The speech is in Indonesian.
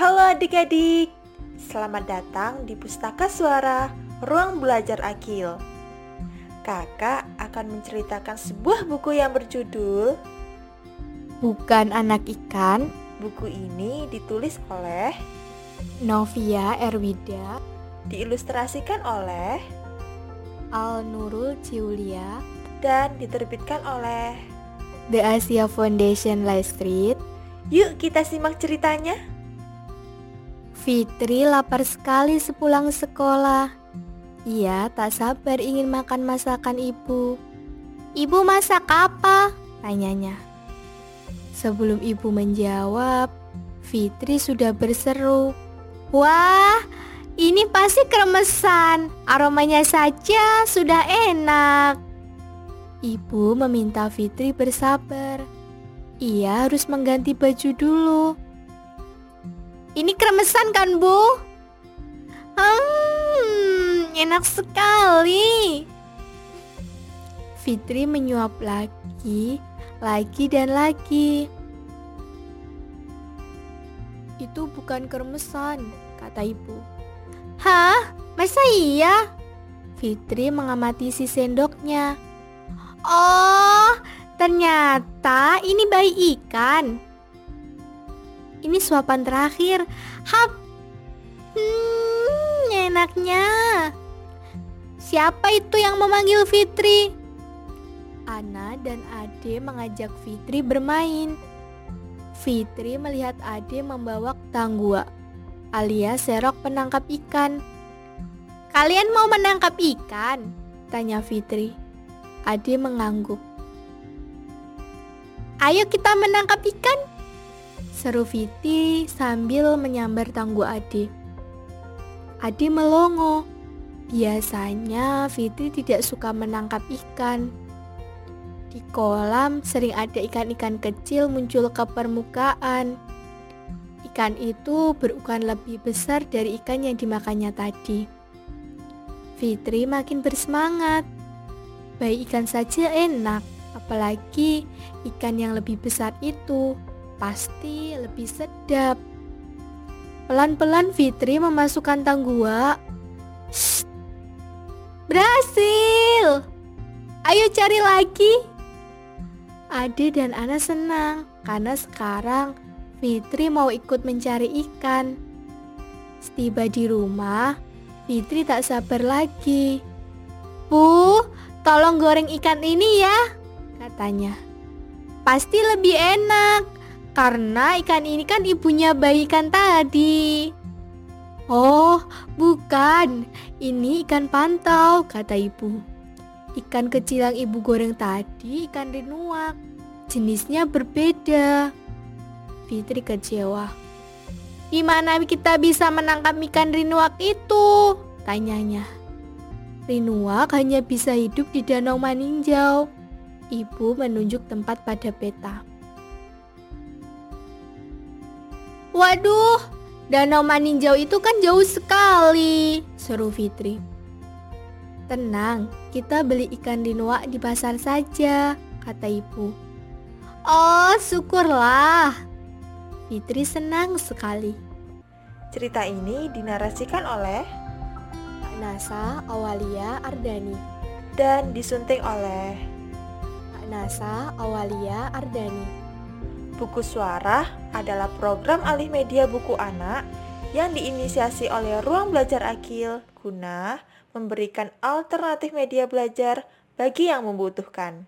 Halo adik-adik, selamat datang di Pustaka Suara Ruang Belajar Akil. Kakak akan menceritakan sebuah buku yang berjudul Bukan Anak Ikan. Buku ini ditulis oleh Novia Erwida, diilustrasikan oleh Al Nurul Ciulia, dan diterbitkan oleh The Asia Foundation Street. Yuk kita simak ceritanya. Fitri lapar sekali sepulang sekolah. Ia tak sabar ingin makan masakan ibu. Ibu masak apa? Tanyanya. Sebelum ibu menjawab, Fitri sudah berseru. Wah, ini pasti kremesan. Aromanya saja sudah enak. Ibu meminta Fitri bersabar. Ia harus mengganti baju dulu. Ini kremesan kan, Bu? Hmm, enak sekali. Fitri menyuap lagi, lagi dan lagi. Itu bukan kremesan, kata ibu. Hah? Masa iya? Fitri mengamati si sendoknya. Oh, ternyata ini bayi ikan. Ini suapan terakhir. Hap. Hmm, enaknya. Siapa itu yang memanggil Fitri? Ana dan Ade mengajak Fitri bermain. Fitri melihat Ade membawa tanggua alias serok penangkap ikan. Kalian mau menangkap ikan? Tanya Fitri. Ade mengangguk. Ayo kita menangkap ikan, Seru Fitri sambil menyambar tangguh Ade. Ade melongo. Biasanya Fitri tidak suka menangkap ikan. Di kolam sering ada ikan-ikan kecil muncul ke permukaan. Ikan itu berukuran lebih besar dari ikan yang dimakannya tadi. Fitri makin bersemangat. Baik ikan saja enak, apalagi ikan yang lebih besar itu pasti lebih sedap. Pelan-pelan Fitri memasukkan tanggua. Berhasil! Ayo cari lagi. Ade dan Ana senang karena sekarang Fitri mau ikut mencari ikan. Setiba di rumah, Fitri tak sabar lagi. Bu, tolong goreng ikan ini ya, katanya. Pasti lebih enak. Karena ikan ini kan ibunya bayi ikan tadi. Oh, bukan. Ini ikan pantau, kata ibu. Ikan kecil yang ibu goreng tadi ikan rinuak. Jenisnya berbeda. Fitri kecewa. Gimana kita bisa menangkap ikan rinuak itu? Tanyanya. Rinuak hanya bisa hidup di danau maninjau. Ibu menunjuk tempat pada peta. Waduh, danau Maninjau itu kan jauh sekali, seru Fitri. Tenang, kita beli ikan dinua di pasar saja, kata ibu. Oh, syukurlah. Fitri senang sekali. Cerita ini dinarasikan oleh Nasa Awalia Ardani dan disunting oleh Nasa Awalia Ardani. Buku Suara adalah program alih media buku anak yang diinisiasi oleh Ruang Belajar Akil guna memberikan alternatif media belajar bagi yang membutuhkan.